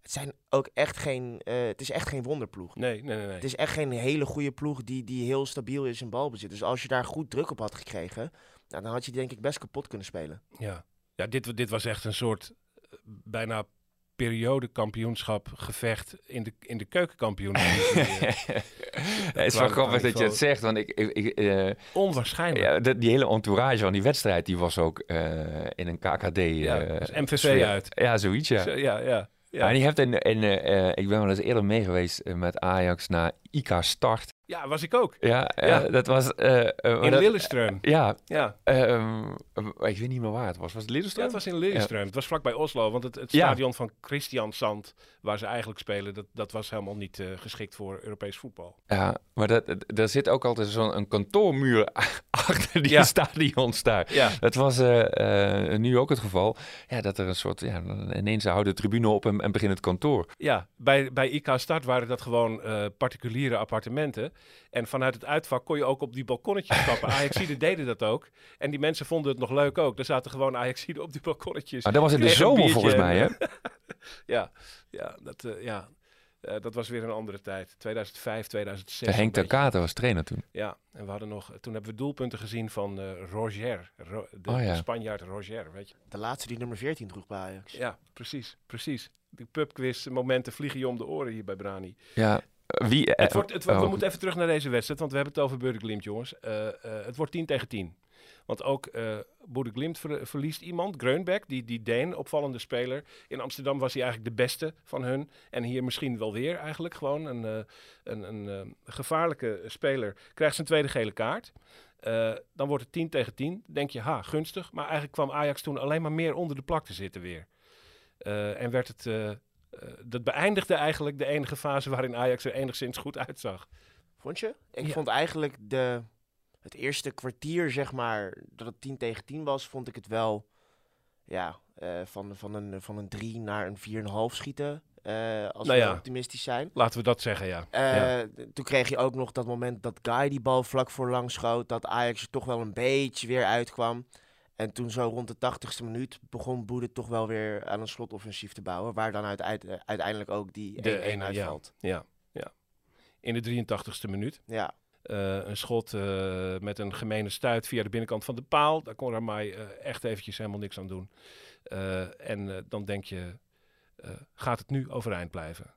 het zijn ook echt geen, eh, het is echt geen wonderploeg. Nee, nee, nee. nee. Het is echt geen hele goede ploeg die, die heel stabiel is in balbezit. Dus als je daar goed druk op had gekregen, nou, dan had je die denk ik best kapot kunnen spelen. Ja, ja dit, dit was echt een soort eh, bijna periodekampioenschap gevecht in de, in de keukenkampioen. [LAUGHS] het is wel grappig dat je het zegt, want ik... ik, ik eh, Onwaarschijnlijk. Ja, de- die hele entourage van die wedstrijd, die was ook eh, in een KKD... Ja, eh, dus MVV sfeer. uit. Ja, zoiets, ja. Zo, ja, ja. Ja. En je hebt in, in, eh, eh, ik ben wel eens eerder mee geweest eh, met Ajax naar IK Start. Ja, was ik ook. Ja, ja. Ja. dat was... eh, eh, In Lillestrøm. Ja. Ja. Ehm, ik weet niet meer waar het was. Was het Ja, Lillestrøm? het was in Lillestrøm. Het was vlakbij Oslo. Want het, stadion van Christian Sand, waar ze eigenlijk spelen, dat, dat was helemaal niet eh, geschikt voor Europees voetbal. Ja, maar dat, er zit ook altijd zo'n kantoormuur [LAUGHS] achter die stadions daar. Ja. Dat was eh, eh, nu ook het geval. Ja, dat er een soort, ja, ineens houden de tribune op en, en begint het kantoor. Ja, bij, bij IK Start waren dat gewoon eh, particuliere appartementen. En vanuit het uitvak kon je ook op die balkonnetjes stappen. [LAUGHS] Ajaxiden deden dat ook. En die mensen vonden het nog leuk ook. Er zaten gewoon Ajaxiden op die balkonnetjes. Maar dat was in de zomer volgens mij, hè? [LAUGHS] ja, ja, dat, eh, ja. Eh, dat was weer een andere tijd. 2005, 2006. De Henk beetje. Kater was trainer toen. Ja, en we hadden nog, toen hebben we doelpunten gezien van eh, Roger, Ro- de, Oh ja. de Spanjaard Roger, weet je. De laatste die nummer 14 droeg bij Ajax. Ja, precies, precies. Die pubquiz momenten vliegen je om de oren hier bij Brani. Ja, wie... Het wordt, het, wordt- oh, we moeten even terug naar deze wedstrijd, want we hebben het over Glimt, jongens. Eh, eh, het wordt 10 tegen 10. Want ook eh Bode Glimt ver- verliest iemand, Greunbeck, die, die Deen, opvallende speler. In Amsterdam was hij eigenlijk de beste van hun. En hier misschien wel weer eigenlijk gewoon een, eh, een, een eh, gevaarlijke speler. Krijgt zijn tweede gele kaart. Eh, dan wordt het 10 tegen 10. Denk je, ha, gunstig. Maar eigenlijk kwam Ajax toen alleen maar meer onder de plak te zitten weer. Eh, en werd het... eh, dat beëindigde eigenlijk de enige fase waarin Ajax er enigszins goed uitzag. Vond je? Ik Ja. vond eigenlijk de, het eerste kwartier, zeg maar, dat het 10 tegen 10 was, vond ik het wel ja, eh, van, van, een, van een 3 naar een 4,5 schieten. eh, als Nou we ja. optimistisch zijn. Laten we dat zeggen, ja. Eh, ja. Toen kreeg je ook nog dat moment dat Guy die bal vlak voor lang schoot. Dat Ajax er toch wel een beetje weer uitkwam. En toen zo rond de 80ste minuut begon Boede toch wel weer aan een slotoffensief te bouwen. Waar dan uit, uit- uiteindelijk ook die 1-1 De ene, ja. uitvalt. Ja, ja. In de 83ste minuut. Ja. Eh, een schot eh, met een gemene stuit via de binnenkant van de paal. Daar kon Ramai eh echt eventjes helemaal niks aan doen. Eh, en eh, dan denk je, eh, gaat het nu overeind blijven?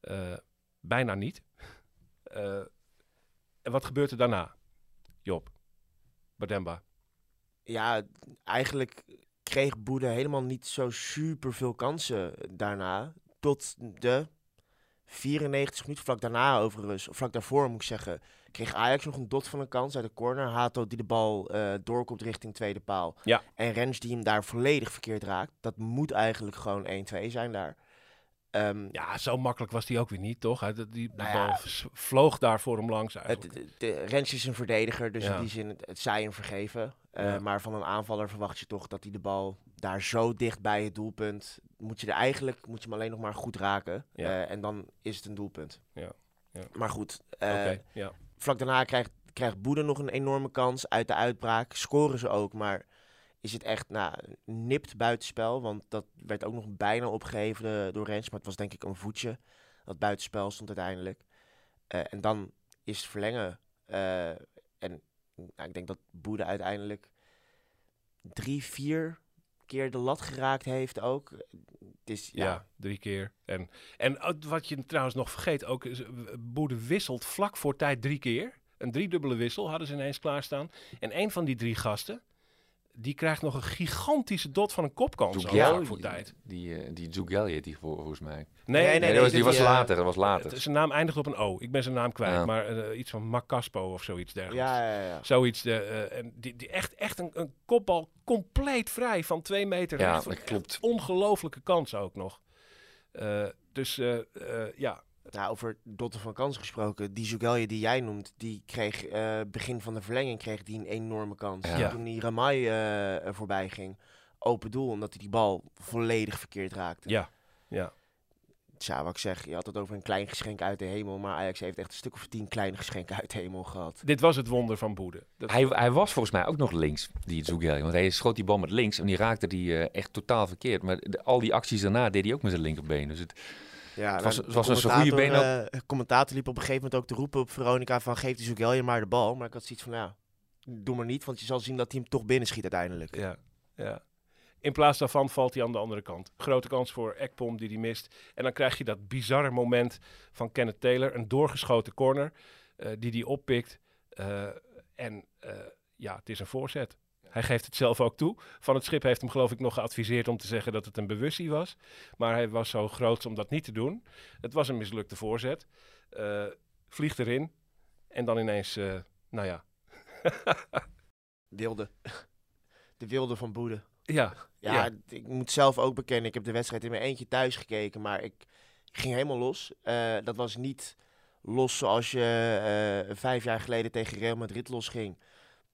Eh, bijna niet. [LAUGHS] Eh, en wat gebeurt er daarna? Job, Bademba. Ja, eigenlijk kreeg Boede helemaal niet zo super veel kansen daarna. Tot de 94 minuten, vlak daarna overigens, of vlak daarvoor moet ik zeggen, kreeg Ajax nog een dot van een kans uit de corner. Hato die de bal eh, doorkomt richting tweede paal. Ja. En Rens die hem daar volledig verkeerd raakt. Dat moet eigenlijk gewoon 1-2 zijn daar. Ehm, Ja, zo makkelijk was die ook weer niet, toch? Hij, die Nou ja. bal vloog daar voor hem langs Het, eigenlijk. de, de- Rens is een verdediger, dus Ja. in die zin, het, het zij hem vergeven. Eh, Ja. Maar van een aanvaller verwacht je toch dat hij de bal daar zo dicht bij het doelpunt... moet je er eigenlijk, moet je hem alleen nog maar goed raken. Eh, en dan is het een doelpunt. Ja. Ja. Maar goed, eh, vlak daarna krijgt, krijgt Boede nog een enorme kans uit de uitbraak. Scoren ze ook, maar is het echt nou, nipt buitenspel. Want dat werd ook nog bijna opgegeven door Rens. Maar het was denk ik een voetje dat buitenspel stond uiteindelijk. Eh, en dan is het verlengen. Eh, en nou, ik denk dat Boede uiteindelijk drie, vier keer de lat geraakt heeft ook. Is, Ja, drie keer. En, en uh, wat je trouwens nog vergeet, ook is, Boede wisselt vlak voor tijd drie keer. Een driedubbele wissel hadden ze ineens klaarstaan. En een van die drie gasten, die krijgt nog een gigantische dot van een kopkans. vlak voor tijd. Die, eh, die die voor- volgens mij. Nee, nee, dat nee, was, die was ja, later. Dat was later. Het- Zijn naam eindigt op een O. Ik ben zijn naam kwijt, Ja. maar eh, iets van Macaspo of zoiets dergelijks. Ja, ja, ja. Zoiets. De, eh, en die, die echt, echt een, een kopbal compleet vrij van twee meter. Ja, dat klopt. Ongelofelijke kans ook nog. Eh, dus eh, eh, ja, Nou, over dotten van kans gesproken. Die Zugelje die jij noemt, die kreeg eh, begin van de verlenging kreeg die een enorme kans. Ja. Toen die Ramai eh, voorbij ging. Open doel, omdat hij die bal volledig verkeerd raakte. ja, ja. Tja, wat ik zeg, je had het over een klein geschenk uit de hemel. Maar Ajax heeft echt een stuk of tien kleine geschenken uit de hemel gehad. Dit was het wonder van Boede. Dat- Hij, hij was volgens mij ook nog links, die Zugelje. Want hij schoot die bal met links en die raakte die eh, echt totaal verkeerd. Maar de- al die acties daarna deed hij ook met zijn linkerbeen. Dus het, Ja, het was, nou, het was een zo goede been eh, commentator liep op een gegeven moment ook te roepen op Veronica van geef die Zugelje maar de bal. Maar ik had zoiets van, ja, doe maar niet. Want je zal zien dat hij hem toch binnen schiet uiteindelijk. Ja, ja. In plaats daarvan valt hij aan de andere kant. Grote kans voor Ekpom die hij mist. En dan krijg je dat bizarre moment van Kenneth Taylor. Een doorgeschoten corner eh, die hij oppikt. Eh, en ja, het is een voorzet. Hij geeft het zelf ook toe. Van het Schip heeft hem geloof ik nog geadviseerd om te zeggen dat het een bewustie was. Maar hij was zo groot om dat niet te doen. Het was een mislukte voorzet. Eh, vliegt erin. En dan ineens, eh, nou ja. [LAUGHS] Wilde. De wilde van Boede. Ja, Ja, ja. ik moet zelf ook bekennen, ik heb de wedstrijd in mijn eentje thuis gekeken, maar ik ging helemaal los. Eh, dat was niet los zoals je vijf jaar geleden tegen Real Madrid losging.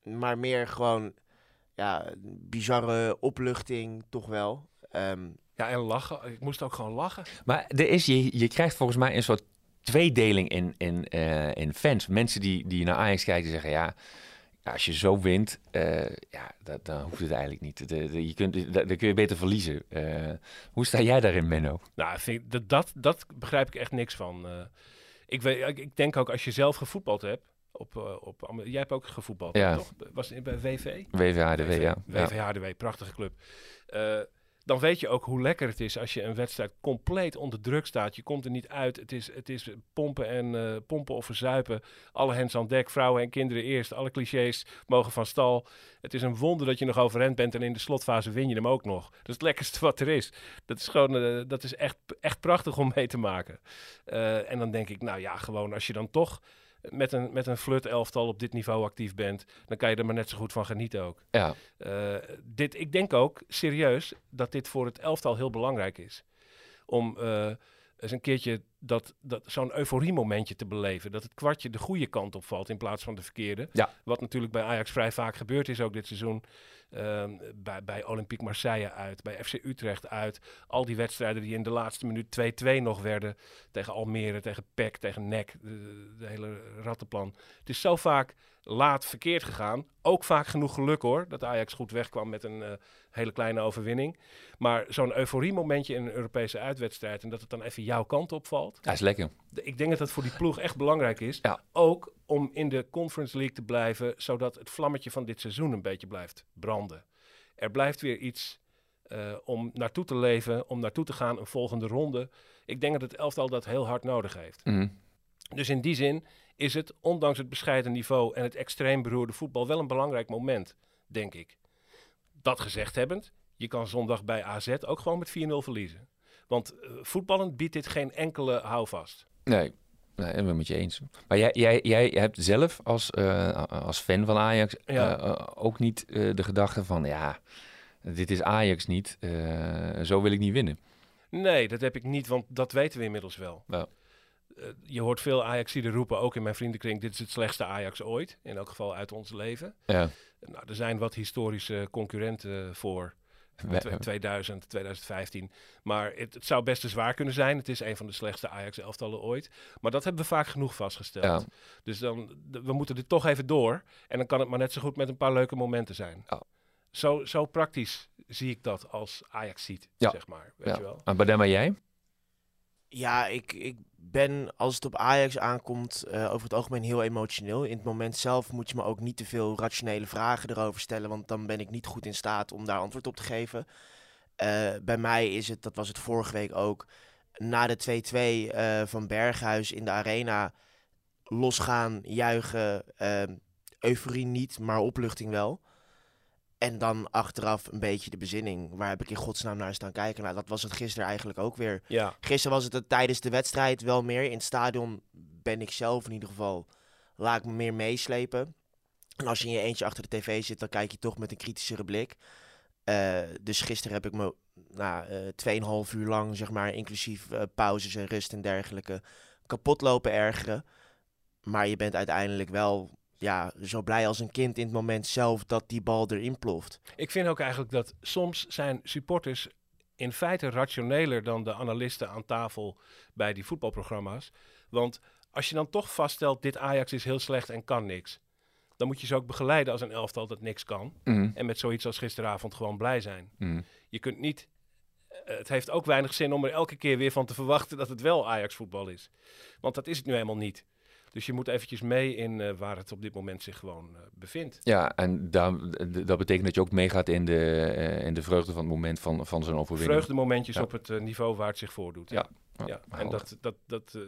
Maar meer gewoon, ja, bizarre opluchting toch wel. Ehm, ja, en lachen. Ik moest ook gewoon lachen. Maar er is, je, je krijgt volgens mij een soort tweedeling in, in, eh, in fans. Mensen die, die naar Ajax kijken zeggen, ja, als je zo wint, eh, ja, dat, dan hoeft het eigenlijk niet. De, de- je kunt, dan kun je beter verliezen. Eh, hoe sta jij daarin, Menno? Nou, ik vind, dat, dat, dat begrijp ik echt niks van. Eh, ik, weet, ik, ik denk ook als je zelf gevoetbald hebt. Op, eh, op, jij hebt ook gevoetbald, Ja. toch? Was het bij WV? WVHDW, ja. Ja. WVHDW, prachtige club. Eh, dan weet je ook hoe lekker het is als je een wedstrijd compleet onder druk staat. Je komt er niet uit. Het is, het is pompen en eh, pompen of verzuipen. Alle hens aan dek, vrouwen en kinderen eerst. Alle clichés mogen van stal. Het is een wonder dat je nog overeind bent en in de slotfase win je hem ook nog. Dat is het lekkerste wat er is. Dat is gewoon, dat is echt, echt prachtig om mee te maken. En dan denk ik, nou ja, gewoon als je dan toch met een, met een flut elftal op dit niveau actief bent, dan kan je er maar net zo goed van genieten ook. Ja. Eh, dit, ik denk ook serieus dat dit voor het elftal heel belangrijk is. Om eh, eens een keertje dat, dat, zo'n euforie-momentje te beleven. Dat het kwartje de goede kant op valt in plaats van de verkeerde. Ja. Wat natuurlijk bij Ajax vrij vaak gebeurd is ook dit seizoen. Ehm, bij, bij Olympique Marseille uit, bij FC Utrecht uit. Al die wedstrijden die in de laatste minuut 2-2 nog werden. Tegen Almere, tegen PEC, tegen NEC. De, de hele rattenplan. Het is zo vaak laat verkeerd gegaan. Ook vaak genoeg geluk hoor. Dat Ajax goed wegkwam met een eh, hele kleine overwinning. Maar zo'n euforie-momentje in een Europese uitwedstrijd. En dat het dan even jouw kant opvalt. Ja, is lekker. Ik denk dat dat voor die ploeg echt belangrijk is. Ja. Ook om in de Conference League te blijven, zodat het vlammetje van dit seizoen een beetje blijft branden. Er blijft weer iets eh, om naartoe te leven, om naartoe te gaan, een volgende ronde. Ik denk dat het elftal dat heel hard nodig heeft. Mhm. Dus in die zin is het, ondanks het bescheiden niveau en het extreem beroerde voetbal, wel een belangrijk moment, denk ik. Dat gezegd hebbend, je kan zondag bij AZ ook gewoon met 4-0 verliezen. Want eh, voetballend biedt dit geen enkele houvast. Nee, nee, ik ben met je eens. Maar jij, jij, jij hebt zelf als, eh, als fan van Ajax Ja. eh, ook niet de gedachte van... ja, dit is Ajax niet, zo wil ik niet winnen. Nee, dat heb ik niet, want dat weten we inmiddels wel. Ja. Eh, je hoort veel Ajaxiden roepen, ook in mijn vriendenkring, dit is het slechtste Ajax ooit. In elk geval uit ons leven. Ja. Nou, er zijn wat historische concurrenten voor. Wij- Twe- 2000, 2015. Maar het, het zou best te zwaar kunnen zijn. Het is een van de slechtste Ajax-elftallen ooit. Maar dat hebben we vaak genoeg vastgesteld. Ja. Dus dan, we moeten dit toch even door. En dan kan het maar net zo goed met een paar leuke momenten zijn. Zo, zo praktisch zie ik dat als Ajax ziet, Ja. zeg maar. Weet je wel? Maar Badem, maar jij? Ja, ik, ik ben, als het op Ajax aankomt, eh, over het algemeen heel emotioneel. In het moment zelf moet je me ook niet te veel rationele vragen erover stellen, want dan ben ik niet goed in staat om daar antwoord op te geven. Eh, bij mij is het, dat was het vorige week ook, na de 2-2 eh, van Berghuis in de arena, losgaan, juichen, eh, euforie niet, maar opluchting wel. En dan achteraf een beetje de bezinning. Waar heb ik in godsnaam naar staan kijken? Nou, dat was het gisteren eigenlijk ook weer. Ja. Gisteren was het het tijdens de wedstrijd wel meer. In het stadion ben ik zelf in ieder geval, laat ik me meer meeslepen. En als je in je eentje achter de tv zit, dan kijk je toch met een kritischere blik. Eh, dus gisteren heb ik me nou, eh, 2,5 uur lang, zeg maar, inclusief eh, pauzes en rust en dergelijke, kapot lopen ergeren. Maar je bent uiteindelijk wel ja, zo blij als een kind in het moment zelf dat die bal erin ploft. Ik vind ook eigenlijk dat soms zijn supporters in feite rationeler dan de analisten aan tafel bij die voetbalprogramma's. Want als je dan toch vaststelt, dit Ajax is heel slecht en kan niks. Dan moet je ze ook begeleiden als een elftal dat niks kan. Mhm. En met zoiets als gisteravond gewoon blij zijn. Mhm. Je kunt niet... eh, Het heeft ook weinig zin om er elke keer weer van te verwachten dat het wel Ajax voetbal is. Want dat is het nu helemaal niet. Dus je moet eventjes mee in eh, waar het op dit moment zich gewoon eh, bevindt. Ja, en daar, dat betekent dat je ook meegaat in de, eh, in de vreugde van het moment van, van zo'n overwinning. Vreugdemomentjes Ja. op het niveau waar het zich voordoet. Ja. Ja. Ja, En dat, dat, dat,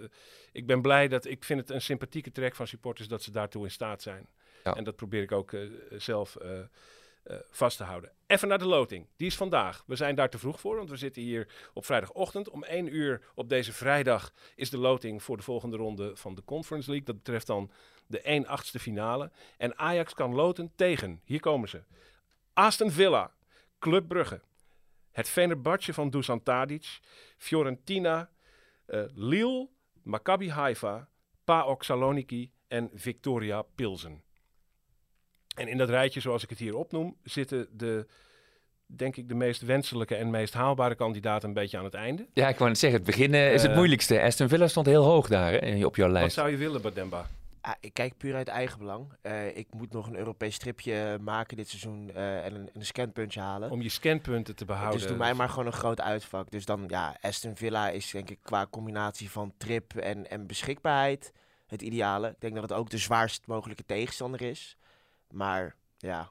ik ben blij dat ik vind het een sympathieke trek van supporters dat ze daartoe in staat zijn. Ja. En dat probeer ik ook zelf eh, vast te houden. Even naar de loting. Die is vandaag. We zijn daar te vroeg voor, want we zitten hier op vrijdagochtend. Om 1 uur op deze vrijdag is de loting voor de volgende ronde van de Conference League. Dat betreft dan de 1-8ste finale. En Ajax kan loten tegen, hier komen ze, Aston Villa, Club Brugge, het Fenerbahce van Dusan Tadic, Fiorentina, eh, Lille, Maccabi Haifa, PAOK Saloniki en Victoria Pilsen. En in dat rijtje, zoals ik het hier opnoem, zitten de, denk ik, de meest wenselijke en meest haalbare kandidaten een beetje aan het einde. Ja, ik wou net zeggen, het begin eh, is het Eh, moeilijkste. Aston Villa stond heel hoog daar hè, op jouw Wat lijst. zou je willen, Bademba? Ah, ik kijk puur uit eigen belang. Eh, ik moet nog een Europees stripje maken dit seizoen eh, en een, een scanpuntje halen. Om je scanpunten te behouden. Dus doe mij maar gewoon een groot uitvak. Dus dan, ja, Aston Villa is denk ik qua combinatie van trip en, en beschikbaarheid het ideale. Ik denk dat het ook de zwaarst mogelijke tegenstander is. Maar ja,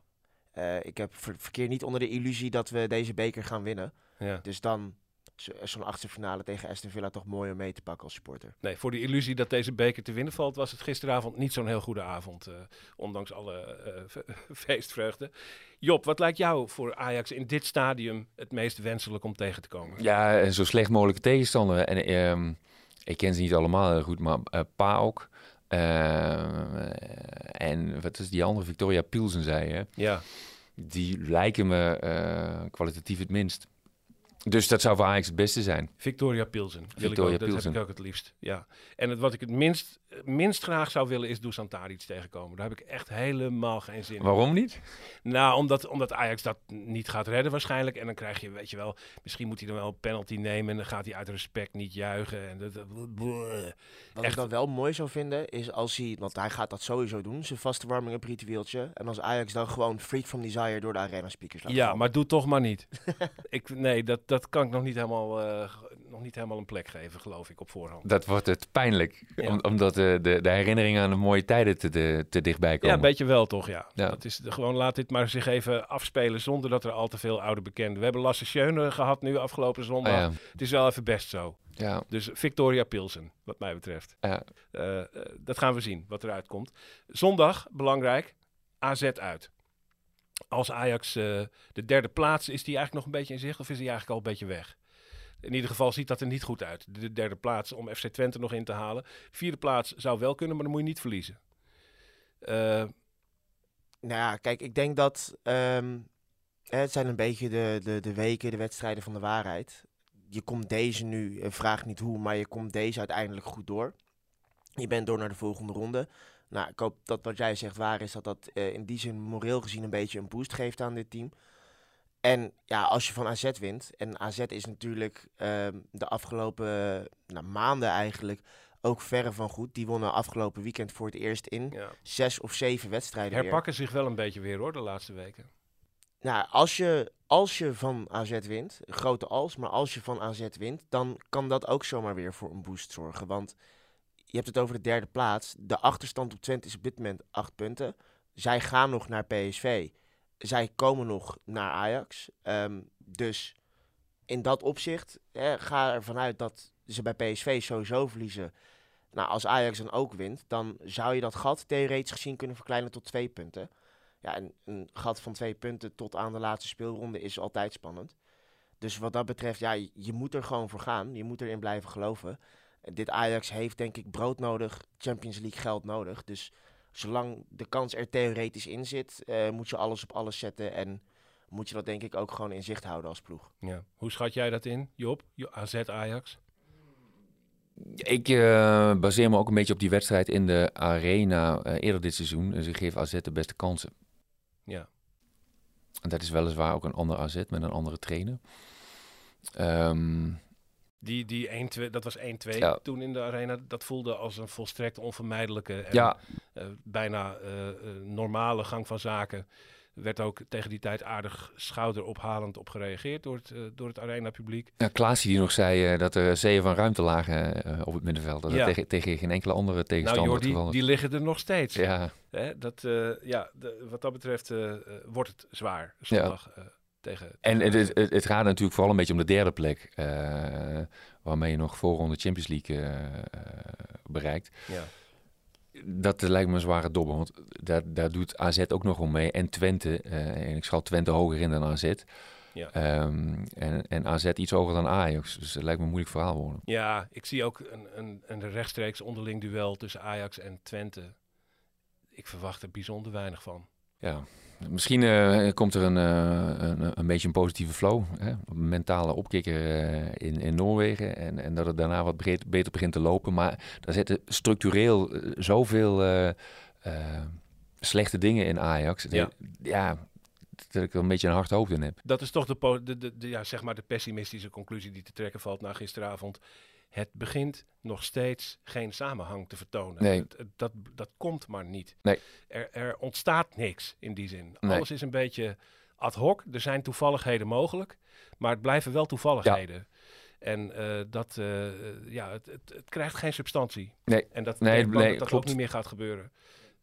eh, ik heb ver- verkeer niet onder de illusie dat we deze beker gaan winnen. Ja. Dus dan zo- zo'n achtste finale tegen Aston Villa toch mooi om mee te pakken als supporter. Nee, voor die illusie dat deze beker te winnen valt, was het gisteravond niet zo'n heel goede avond. eh, ondanks alle eh, fe- [LAUGHS] feestvreugde. Job, wat lijkt jou voor Ajax in dit stadium het meest wenselijk om tegen te komen? Ja, zo slecht mogelijke tegenstander. En ehm, ik ken ze niet allemaal heel goed, maar eh PAOK. eh, en wat is die andere? Victoria Pilsen, zei je. Ja. Die lijken me eh, kwalitatief het minst. Dus dat zou voor Ajax het beste zijn. Victoria Pilsen. Victoria ook, dat Pilsen. heb ik ook het liefst. Ja. En het, wat ik het minst, minst graag zou willen is Dusan Tadic tegenkomen. Daar heb ik echt helemaal geen zin in. Waarom niet? Nou, omdat, omdat Ajax dat niet gaat redden waarschijnlijk. En dan krijg je, weet je wel, misschien moet hij dan wel een penalty nemen. En dan gaat hij uit respect niet juichen. En dat, dat- Wat ik dan wel mooi zou vinden, is als hij, want hij gaat dat sowieso doen, zijn vaste warming-up ritueeltje. En als Ajax dan gewoon Freak from Desire door de arena speakers laat Ja, maar doe toch maar niet. [LAUGHS] ik, nee, dat, dat kan ik nog niet, helemaal, eh, nog niet helemaal een plek geven, geloof ik, op voorhand. Dat wordt het pijnlijk. Ja. Om- omdat de, de, de herinneringen aan de mooie tijden te, te, te dichtbij Ja, komen. een beetje wel toch, ja. Ja. Dat is de- gewoon laat dit maar zich even afspelen zonder dat er al te veel oude bekenden. We hebben Lasse Schöne gehad nu afgelopen zondag. Ah, ja. Het is wel even best zo. Ja. Dus Victoria Pilsen, wat mij betreft. Ja. Eh, eh, dat gaan we zien, wat eruit komt. Zondag, belangrijk, AZ uit. Als Ajax eh, de derde plaats, is die eigenlijk nog een beetje in zicht of is die eigenlijk al een beetje weg? In ieder geval ziet dat er niet goed uit. De derde plaats om FC Twente nog in te halen. Vierde plaats zou wel kunnen, maar dan moet je niet verliezen. Eh, Nou ja, kijk, ik denk dat ehm, het zijn een beetje de, de, de weken, de wedstrijden van de waarheid. Je komt deze nu, eh, vraag niet hoe, maar je komt deze uiteindelijk goed door. Je bent door naar de volgende ronde. Nou, ik hoop dat wat jij zegt waar is, dat dat eh, in die zin moreel gezien een beetje een boost geeft aan dit team. En ja, als je van AZ wint, en AZ is natuurlijk ehm, de afgelopen nou, maanden eigenlijk ook verre van goed. Die wonnen afgelopen weekend voor het eerst in Ja. zes of zeven wedstrijden weer. herpakken zich wel een beetje weer hoor, de laatste weken. Nou, als je, als je van AZ wint, grote als, maar als je van AZ wint, dan kan dat ook zomaar weer voor een boost zorgen. Want je hebt het over de derde plaats. De achterstand op Twente is op dit moment acht punten. Zij gaan nog naar PSV. Zij komen nog naar Ajax. Ehm, dus in dat opzicht hè, ga ervan uit dat ze bij PSV sowieso verliezen. Nou, als Ajax dan ook wint, dan zou je dat gat theoretisch gezien kunnen verkleinen tot twee punten. Ja, en een gat van twee punten tot aan de laatste speelronde is altijd spannend. Dus wat dat betreft, ja, je, moet er gewoon voor gaan. Je moet erin blijven geloven. En dit Ajax heeft denk ik brood nodig, Champions League geld nodig. Dus zolang de kans er theoretisch in zit, eh, moet je alles op alles zetten. En moet je dat denk ik ook gewoon in zicht houden als ploeg. Ja. Hoe schat jij dat in, Job? Jo- AZ Ajax? Ik eh, baseer me ook een beetje op die wedstrijd in de arena eh, eerder dit seizoen. Dus ik geef AZ de beste kansen. Ja. En dat is weliswaar ook een ander AZ met een andere trainer. Ehm, Die, die 1-2, dat was 1-2 Ja. toen in de arena. Dat voelde als een volstrekt onvermijdelijke en Ja. eh, bijna eh, eh, normale gang van zaken. Er werd ook tegen die tijd aardig schouderophalend op gereageerd door het, door het arena-publiek. ja, Klaas die nog zei dat er zeeën van ruimte lagen op het middenveld. Dat Ja. tegen, tegen geen enkele andere Nou tegenstander joh, het die, liggen er nog steeds. Ja. Hè, dat, ja, de- wat dat betreft wordt het zwaar zondag eh, tegen... En het, het, het gaat natuurlijk vooral een beetje om de derde plek. eh, waarmee je nog voorronde Champions League eh, eh, bereikt. Ja. Dat lijkt me een zware dobber. Want daar, daar doet AZ ook nog om mee. En Twente. en ik schat Twente hoger in dan AZ. Ja. Ehm, en, en AZ iets hoger dan Ajax. Dus het lijkt me een moeilijk verhaal worden. Ja, ik zie ook een, een, een rechtstreeks onderling duel tussen Ajax en Twente. Ik verwacht er bijzonder weinig van. Ja, misschien eh, komt er een, eh, een, een beetje een positieve flow. Hè? Mentale opkikker eh, in, in Noorwegen. En, en dat het daarna wat breed- beter begint te lopen. Maar daar zitten structureel zoveel slechte dingen in Ajax. Ja. ja, dat ik er een beetje een hard hoofd in heb. Dat is toch de, de, de, de- ja, zeg maar de pessimistische conclusie die te trekken valt na gisteravond. Het begint nog steeds geen samenhang te vertonen. Nee. Het- het- dat, dat komt maar niet. Nee. Er, er ontstaat niks in die zin. Nee. Alles is een beetje ad hoc. Er zijn toevalligheden mogelijk, maar het blijven wel toevalligheden. En eh, dat, eh, ja, het, het, het krijgt geen substantie. Nee. En dat Nee, dat dat klopt. ook niet meer gaat gebeuren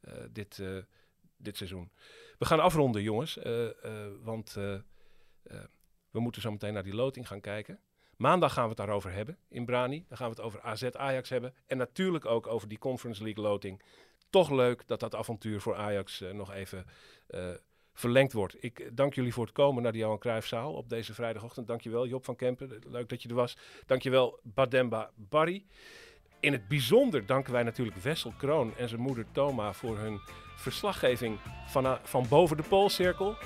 eh, dit, dit seizoen. We gaan afronden, jongens. want we moeten zo meteen naar die loting gaan kijken. Maandag gaan we het daarover hebben in Brani. Dan gaan we het over AZ Ajax hebben. En natuurlijk ook over die Conference League loting. Toch leuk dat dat avontuur voor Ajax eh, nog even eh, verlengd wordt. Ik eh, dank jullie voor het komen naar de Johan Cruijffzaal op deze vrijdagochtend. Dankjewel Job van Kempen. Leuk dat je er was. Dankjewel Bademba Barry. In het bijzonder danken wij natuurlijk Wessel Kroon en zijn moeder Toma voor hun verslaggeving van, van boven de Poolcirkel.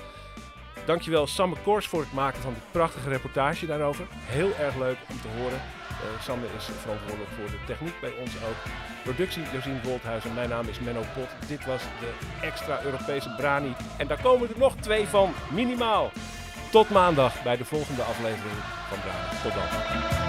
Dankjewel Samme Kors voor het maken van de prachtige reportage daarover. Heel erg leuk om te horen. Eh Samme is verantwoordelijk voor de techniek bij ons ook. Productie Josien Wolthuizen. Mijn naam is Menno Pot. Dit was de extra Europese Brani. En daar komen er nog twee van, minimaal. Tot maandag bij de volgende aflevering van Brani. Tot dan.